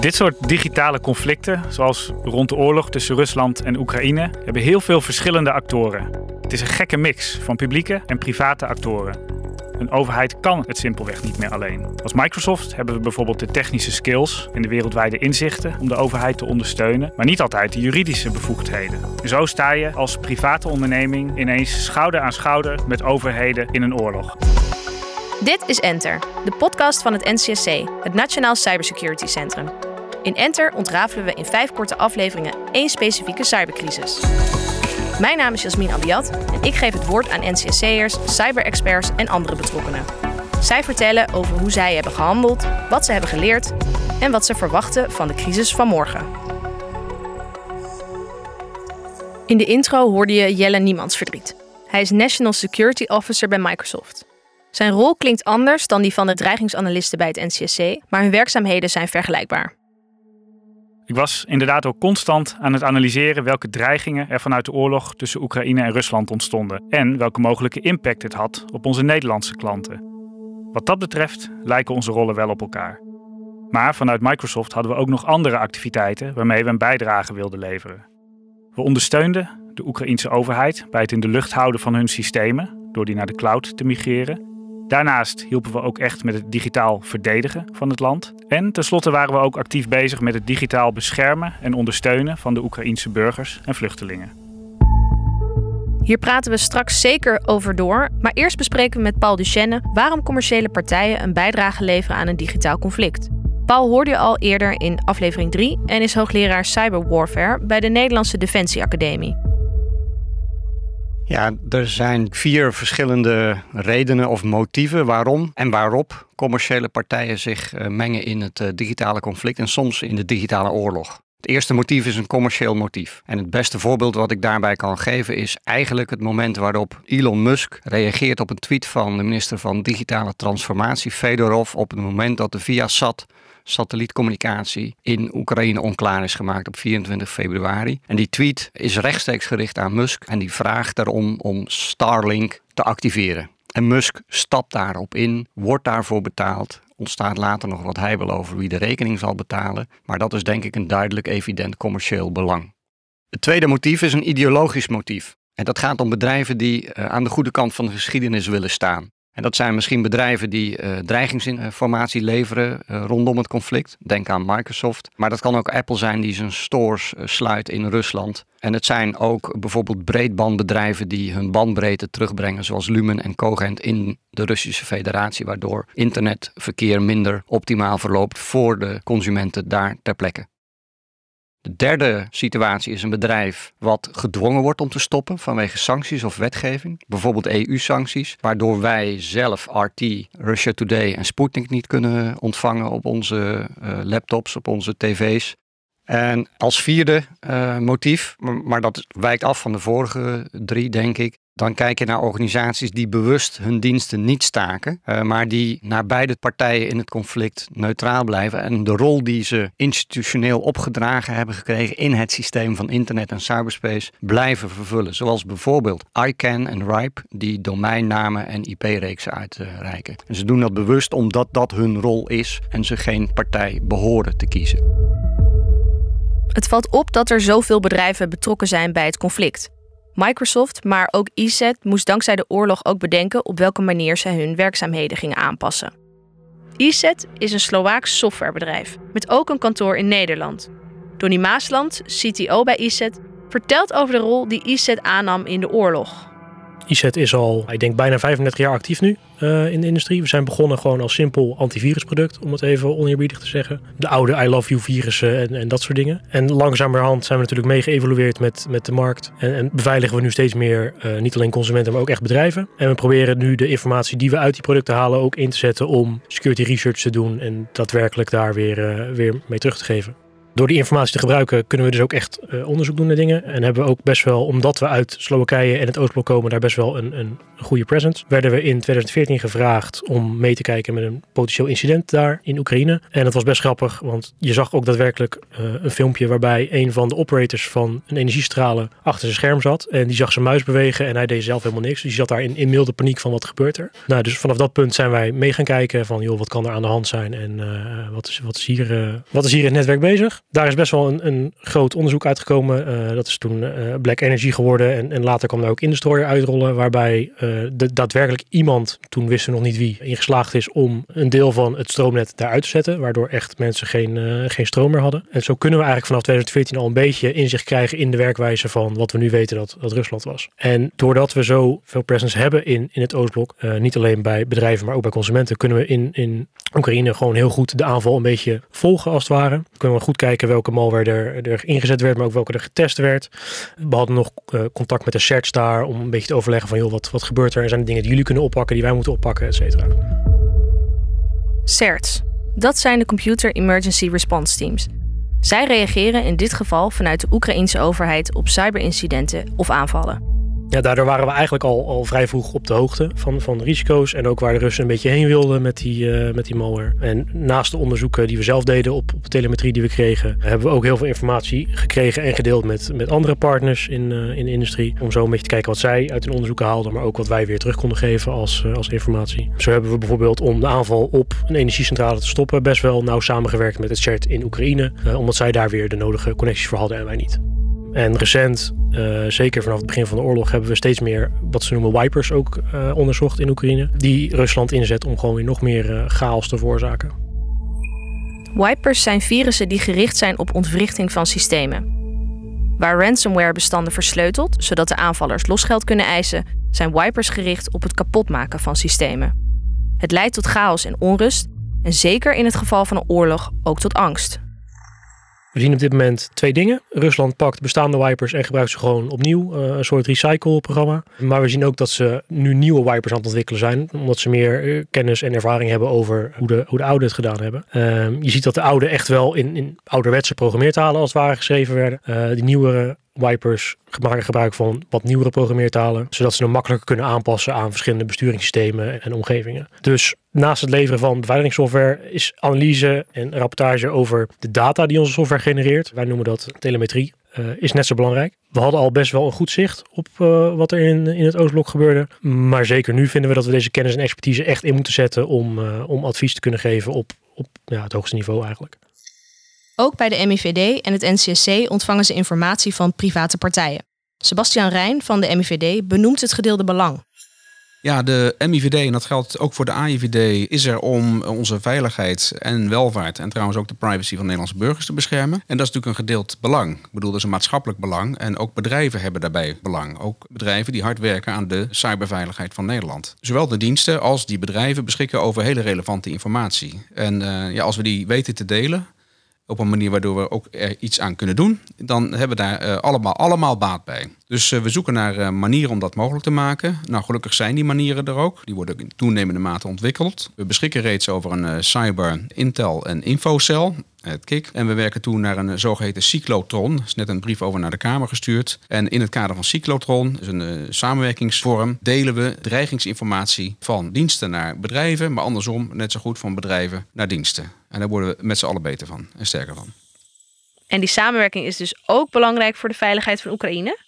Dit soort digitale conflicten, zoals rond de oorlog tussen Rusland en Oekraïne, hebben heel veel verschillende actoren. Het is een gekke mix van publieke en private actoren. Een overheid kan het simpelweg niet meer alleen. Als Microsoft hebben we bijvoorbeeld de technische skills en de wereldwijde inzichten om de overheid te ondersteunen, maar niet altijd de juridische bevoegdheden. En zo sta je als private onderneming ineens schouder aan schouder met overheden in een oorlog. Dit is Enter, de podcast van het NCSC, het Nationaal Cybersecurity Centrum. In Enter ontrafelen we in vijf korte afleveringen één specifieke cybercrisis. Mijn naam is Jasmin Abiat en ik geef het woord aan NCSC'ers, cyberexperts en andere betrokkenen. Zij vertellen over hoe zij hebben gehandeld, wat ze hebben geleerd en wat ze verwachten van de crisis van morgen. In de intro hoorde je Jelle Niemandsverdriet. Hij is National Security Officer bij Microsoft. Zijn rol klinkt anders dan die van de dreigingsanalisten bij het NCSC, maar hun werkzaamheden zijn vergelijkbaar. Ik was inderdaad ook constant aan het analyseren welke dreigingen er vanuit de oorlog tussen Oekraïne en Rusland ontstonden en welke mogelijke impact het had op onze Nederlandse klanten. Wat dat betreft lijken onze rollen wel op elkaar. Maar vanuit Microsoft hadden we ook nog andere activiteiten waarmee we een bijdrage wilden leveren. We ondersteunden de Oekraïense overheid bij het in de lucht houden van hun systemen door die naar de cloud te migreren Daarnaast hielpen we ook echt met het digitaal verdedigen van het land. En tenslotte waren we ook actief bezig met het digitaal beschermen en ondersteunen van de Oekraïense burgers en vluchtelingen. Hier praten we straks zeker over door, maar eerst bespreken we met Paul Duchenne waarom commerciële partijen een bijdrage leveren aan een digitaal conflict. Paul hoorde je al eerder in aflevering 3 en is hoogleraar cyberwarfare bij de Nederlandse Defensie Academie. Ja, er zijn vier verschillende redenen of motieven waarom en waarop commerciële partijen zich eh, mengen in het eh, digitale conflict en soms in de digitale oorlog. Het eerste motief is een commercieel motief. En het beste voorbeeld wat ik daarbij kan geven is eigenlijk het moment waarop Elon Musk reageert op een tweet van de minister van Digitale Transformatie, Fedorov, op het moment dat de Viasat satellietcommunicatie in Oekraïne onklaar is gemaakt op 24 februari. En die tweet is rechtstreeks gericht aan Musk en die vraagt erom om Starlink te activeren. En Musk stapt daarop in, wordt daarvoor betaald. Ontstaat later nog wat heibel over wie de rekening zal betalen. Maar dat is denk ik een duidelijk evident commercieel belang. Het tweede motief is een ideologisch motief. En dat gaat om bedrijven die eh, aan de goede kant van de geschiedenis willen staan. En dat zijn misschien bedrijven die uh, dreigingsinformatie leveren uh, rondom het conflict. Denk aan Microsoft. Maar dat kan ook Apple zijn die zijn stores uh, sluit in Rusland. En het zijn ook bijvoorbeeld breedbandbedrijven die hun bandbreedte terugbrengen, zoals Lumen en Cogent in de Russische Federatie, waardoor internetverkeer minder optimaal verloopt voor de consumenten daar ter plekke. De derde situatie is een bedrijf wat gedwongen wordt om te stoppen vanwege sancties of wetgeving, bijvoorbeeld EU-sancties, waardoor wij zelf RT, Russia Today en Sputnik niet kunnen ontvangen op onze uh, laptops, op onze tv's. En als vierde uh, motief, maar dat wijkt af van de vorige drie, denk ik, dan kijk je naar organisaties die bewust hun diensten niet staken, uh, maar die naar beide partijen in het conflict neutraal blijven en de rol die ze institutioneel opgedragen hebben gekregen in het systeem van internet en cyberspace blijven vervullen. Zoals bijvoorbeeld ICANN en RIPE, die domeinnamen en IP-reeksen uitreiken. En ze doen dat bewust omdat dat hun rol is en ze geen partij behoren te kiezen. Het valt op dat er zoveel bedrijven betrokken zijn bij het conflict. Microsoft, maar ook ESET moest dankzij de oorlog ook bedenken op welke manier ze hun werkzaamheden gingen aanpassen. ESET is een Slovaaks softwarebedrijf met ook een kantoor in Nederland. Donny Maasland, CTO bij ESET, vertelt over de rol die ESET aannam in de oorlog. ISET is al, ik denk, bijna 35 jaar actief nu uh, in de industrie. We zijn begonnen gewoon als simpel antivirusproduct, om het even oneerbiedig te zeggen. De oude I love you virussen en, en dat soort dingen. En langzamerhand zijn we natuurlijk mee geëvolueerd met, met de markt. En, en beveiligen we nu steeds meer, uh, niet alleen consumenten, maar ook echt bedrijven. En we proberen nu de informatie die we uit die producten halen ook in te zetten om security research te doen en daadwerkelijk daar weer, uh, weer mee terug te geven. Door die informatie te gebruiken kunnen we dus ook echt uh, onderzoek doen naar dingen. En hebben we ook best wel, omdat we uit Slowakije en het Oostblok komen, daar best wel een, een goede presence. Werden we in 2014 gevraagd om mee te kijken met een potentieel incident daar in Oekraïne. En dat was best grappig, want je zag ook daadwerkelijk uh, een filmpje waarbij een van de operators van een energiestralen achter zijn scherm zat. En die zag zijn muis bewegen en hij deed zelf helemaal niks. Dus die zat daar in, in milde paniek van wat gebeurt er. Nou, dus vanaf dat punt zijn wij mee gaan kijken van joh, wat kan er aan de hand zijn en uh, wat, is, wat, is hier, wat is hier in het netwerk bezig. Daar is best wel een, een groot onderzoek uitgekomen. Uh, dat is toen Black Energy geworden en, en later kwam er ook Indestroyer uitrollen waarbij de, daadwerkelijk iemand, toen wisten we nog niet wie, ingeslaagd is om een deel van het stroomnet daaruit te zetten. Waardoor echt mensen geen, geen stroom meer hadden. En zo kunnen we eigenlijk vanaf 2014 al een beetje inzicht krijgen in de werkwijze van wat we nu weten dat, dat Rusland was. En doordat we zo veel presence hebben in, in het Oostblok, niet alleen bij bedrijven, maar ook bij consumenten, kunnen we in, in Oekraïne gewoon heel goed de aanval een beetje volgen als het ware. Kunnen we goed kijken welke malware er, er ingezet werd, maar ook welke er getest werd. We hadden nog uh, contact met de search daar om een beetje te overleggen van joh, wat, wat gebeurt er? En zijn er dingen die jullie kunnen oppakken, die wij moeten oppakken, et cetera. CERTs, dat zijn de Computer Emergency Response Teams. Zij reageren in dit geval vanuit de Oekraïense overheid op cyberincidenten of aanvallen. Ja, daardoor waren we eigenlijk al, al vrij vroeg op de hoogte van, van de risico's en ook waar de Russen een beetje heen wilden met die, uh, met die malware. En naast de onderzoeken die we zelf deden op, op de telemetrie die we kregen, hebben we ook heel veel informatie gekregen en gedeeld met, met andere partners in, uh, in de industrie. Om zo een beetje te kijken wat zij uit hun onderzoeken haalden, maar ook wat wij weer terug konden geven als, uh, als informatie. Zo hebben we bijvoorbeeld om de aanval op een energiecentrale te stoppen best wel nauw samengewerkt met het CERT in Oekraïne, omdat zij daar weer de nodige connecties voor hadden en wij niet. En recent, uh, zeker vanaf het begin van de oorlog, hebben we steeds meer wat ze noemen wipers ook uh, onderzocht in Oekraïne. Die Rusland inzet om gewoon weer nog meer uh, chaos te veroorzaken. Wipers zijn virussen die gericht zijn op ontwrichting van systemen. Waar ransomware bestanden versleutelt, zodat de aanvallers losgeld kunnen eisen, zijn wipers gericht op het kapotmaken van systemen. Het leidt tot chaos en onrust en zeker in het geval van een oorlog ook tot angst. We zien op dit moment twee dingen. Rusland pakt bestaande wipers en gebruikt ze gewoon opnieuw. Uh, een soort recycle-programma. Maar we zien ook dat ze nu nieuwe wipers aan het ontwikkelen zijn. Omdat ze meer uh, kennis en ervaring hebben over hoe de, hoe de oude het gedaan hebben. Uh, je ziet dat de oude echt wel in, in ouderwetse programmeertalen als het ware geschreven werden. Eh, die nieuwere wipers maken gebruik van wat nieuwere programmeertalen, zodat ze hem makkelijker kunnen aanpassen aan verschillende besturingssystemen en omgevingen. Dus naast het leveren van beveiligingssoftware is analyse en rapportage over de data die onze software genereert, wij noemen dat telemetrie, uh, is net zo belangrijk. We hadden al best wel een goed zicht op uh, wat er in, in het Oostblok gebeurde. Maar zeker nu vinden we dat we deze kennis en expertise echt in moeten zetten om, uh, om advies te kunnen geven op, op ja, het hoogste niveau eigenlijk. Ook bij de MIVD en het NCSC ontvangen ze informatie van private partijen. Sebastian Rijn van de MIVD benoemt het gedeelde belang. Ja, de MIVD, en dat geldt ook voor de AIVD, is er om onze veiligheid en welvaart en trouwens ook de privacy van Nederlandse burgers te beschermen. En dat is natuurlijk een gedeeld belang. Ik bedoel, dat is een maatschappelijk belang. En ook bedrijven hebben daarbij belang. Ook bedrijven die hard werken aan de cyberveiligheid van Nederland. Zowel de diensten als die bedrijven beschikken over hele relevante informatie. En uh, ja, als we die weten te delen, op een manier waardoor we ook er iets aan kunnen doen, dan hebben we daar uh, allemaal, allemaal baat bij. Dus uh, we zoeken naar uh, manieren om dat mogelijk te maken. Nou, gelukkig zijn die manieren er ook. Die worden in toenemende mate ontwikkeld. We beschikken reeds over een cyber intel en infocel En we werken toe naar een zogeheten cyclotron. Er is net een brief over naar de Kamer gestuurd. En in het kader van cyclotron, dus een uh, samenwerkingsvorm, delen we dreigingsinformatie van diensten naar bedrijven, maar andersom net zo goed van bedrijven naar diensten. En daar worden we met z'n allen beter van en sterker van. En die samenwerking is dus ook belangrijk voor de veiligheid van Oekraïne?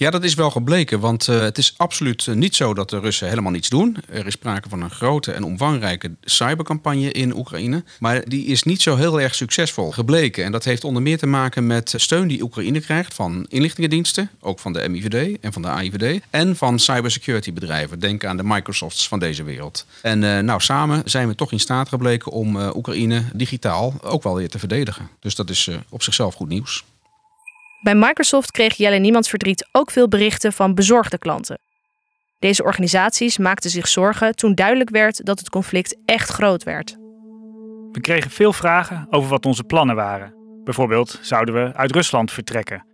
Ja, dat is wel gebleken, want uh, het is absoluut eh, niet zo dat de Russen helemaal niets doen. Er is sprake van een grote en omvangrijke cybercampagne in Oekraïne, maar die is niet zo heel erg succesvol gebleken. En dat heeft onder meer te maken met steun die Oekraïne krijgt van inlichtingendiensten, ook van de MIVD en van de AIVD, en van cybersecurity bedrijven. Denk aan de Microsofts van deze wereld. En uh, nou, samen zijn we toch in staat gebleken om Oekraïne digitaal ook wel weer te verdedigen. Dus dat is op zichzelf goed nieuws. Bij Microsoft kreeg Jelle Niemands Verdriet ook veel berichten van bezorgde klanten. Deze organisaties maakten zich zorgen toen duidelijk werd dat het conflict echt groot werd. We kregen veel vragen over wat onze plannen waren. Bijvoorbeeld zouden we uit Rusland vertrekken.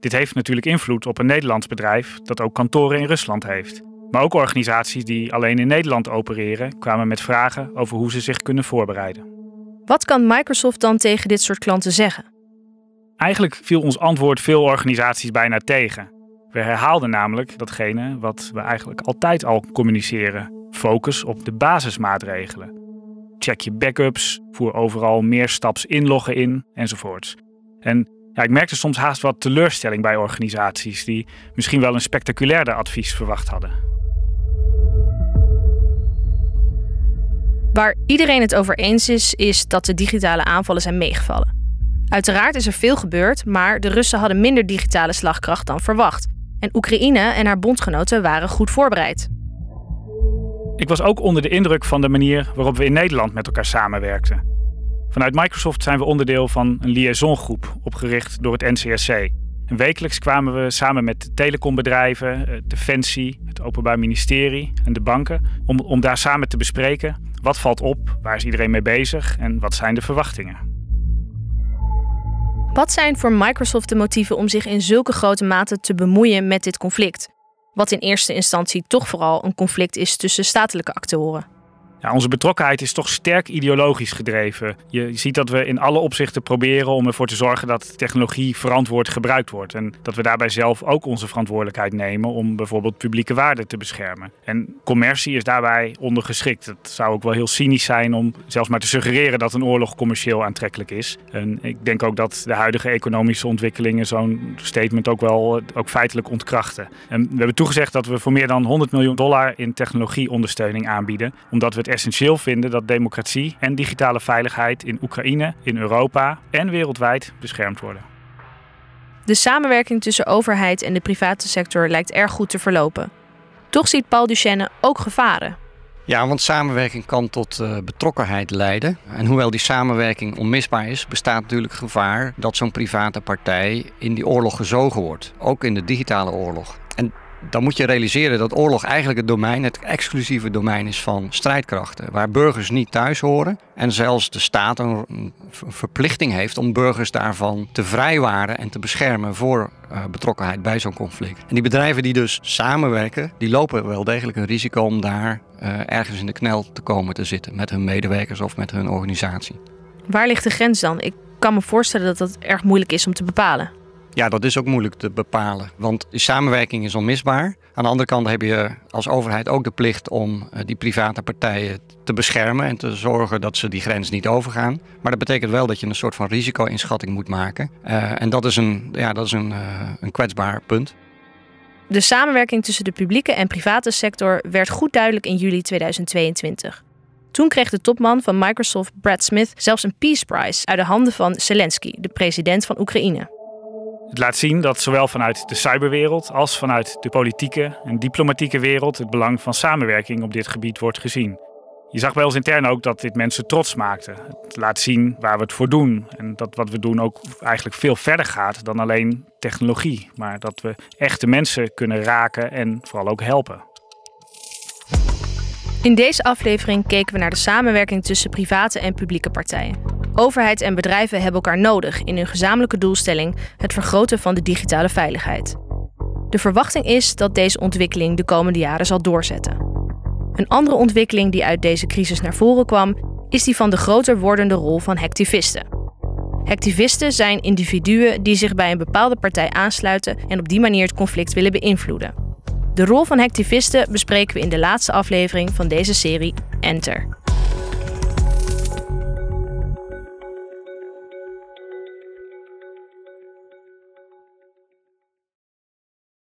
Dit heeft natuurlijk invloed op een Nederlands bedrijf dat ook kantoren in Rusland heeft. Maar ook organisaties die alleen in Nederland opereren kwamen met vragen over hoe ze zich kunnen voorbereiden. Wat kan Microsoft dan tegen dit soort klanten zeggen? Eigenlijk viel ons antwoord veel organisaties bijna tegen. We herhaalden namelijk datgene wat we eigenlijk altijd al communiceren: focus op de basismaatregelen. Check je backups, voer overal meer staps inloggen in enzovoorts. En ja, ik merkte soms haast wat teleurstelling bij organisaties die misschien wel een spectaculairder advies verwacht hadden. Waar iedereen het over eens is, is dat de digitale aanvallen zijn meegevallen. Uiteraard is er veel gebeurd, maar de Russen hadden minder digitale slagkracht dan verwacht. En Oekraïne en haar bondgenoten waren goed voorbereid. Ik was ook onder de indruk van de manier waarop we in Nederland met elkaar samenwerkten. Vanuit Microsoft zijn we onderdeel van een liaisongroep opgericht door het NCSC. En wekelijks kwamen we samen met telecombedrijven, eh, Defensie, het Openbaar Ministerie en de banken om, om daar samen te bespreken wat valt op, waar is iedereen mee bezig en wat zijn de verwachtingen. Wat zijn voor Microsoft de motieven om zich in zulke grote mate te bemoeien met dit conflict? Wat in eerste instantie toch vooral een conflict is tussen statelijke actoren. Onze betrokkenheid is toch sterk ideologisch gedreven. Je ziet dat we in alle opzichten proberen om ervoor te zorgen dat technologie verantwoord gebruikt wordt. En dat we daarbij zelf ook onze verantwoordelijkheid nemen om bijvoorbeeld publieke waarden te beschermen. En commercie is daarbij ondergeschikt. Het zou ook wel heel cynisch zijn om zelfs maar te suggereren dat een oorlog commercieel aantrekkelijk is. En ik denk ook dat de huidige economische ontwikkelingen zo'n statement ook wel eh, ook feitelijk ontkrachten. En we hebben toegezegd dat we voor meer dan 100 miljoen dollar in technologieondersteuning aanbieden, omdat we het essentieel vinden dat democratie en digitale veiligheid in Oekraïne, in Europa en wereldwijd beschermd worden. De samenwerking tussen overheid en de private sector lijkt erg goed te verlopen. Toch ziet Paul Duchenne ook gevaren. Ja, want samenwerking kan tot uh, betrokkenheid leiden. En hoewel die samenwerking onmisbaar is, bestaat natuurlijk gevaar dat zo'n private partij in die oorlog gezogen wordt. Ook in de digitale oorlog. Dan moet je realiseren dat oorlog eigenlijk het domein, het exclusieve domein is van strijdkrachten. Waar burgers niet thuis horen en zelfs de staat een verplichting heeft om burgers daarvan te vrijwaren en te beschermen voor uh, betrokkenheid bij zo'n conflict. En die bedrijven die dus samenwerken, die lopen wel degelijk een risico om daar uh, ergens in de knel te komen te zitten met hun medewerkers of met hun organisatie. Waar ligt de grens dan? Ik kan me voorstellen dat dat erg moeilijk is om te bepalen. Ja, dat is ook moeilijk te bepalen. Want die samenwerking is onmisbaar. Aan de andere kant heb je als overheid ook de plicht om eh, die private partijen te beschermen en te zorgen dat ze die grens niet overgaan. Maar dat betekent wel dat je een soort van risico-inschatting moet maken. Uh, en dat is een, ja, dat is een, uh, een kwetsbaar punt. De samenwerking tussen de publieke en private sector werd goed duidelijk in juli 2022. Toen kreeg de topman van Microsoft, Brad Smith, zelfs een Peace Prize uit de handen van Zelensky, de president van Oekraïne. Het laat zien dat zowel vanuit de cyberwereld als vanuit de politieke en diplomatieke wereld het belang van samenwerking op dit gebied wordt gezien. Je zag bij ons intern ook dat dit mensen trots maakte. Het laat zien waar we het voor doen. En dat wat we doen ook eigenlijk veel verder gaat dan alleen technologie. Maar dat we echte mensen kunnen raken en vooral ook helpen. In deze aflevering keken we naar de samenwerking tussen private en publieke partijen. Overheid en bedrijven hebben elkaar nodig in hun gezamenlijke doelstelling het vergroten van de digitale veiligheid. De verwachting is dat deze ontwikkeling de komende jaren zal doorzetten. Een andere ontwikkeling die uit deze crisis naar voren kwam, is die van de groter wordende rol van hacktivisten. Hacktivisten zijn individuen die zich bij een bepaalde partij aansluiten en op die manier het conflict willen beïnvloeden. De rol van hacktivisten bespreken we in de laatste aflevering van deze serie Enter.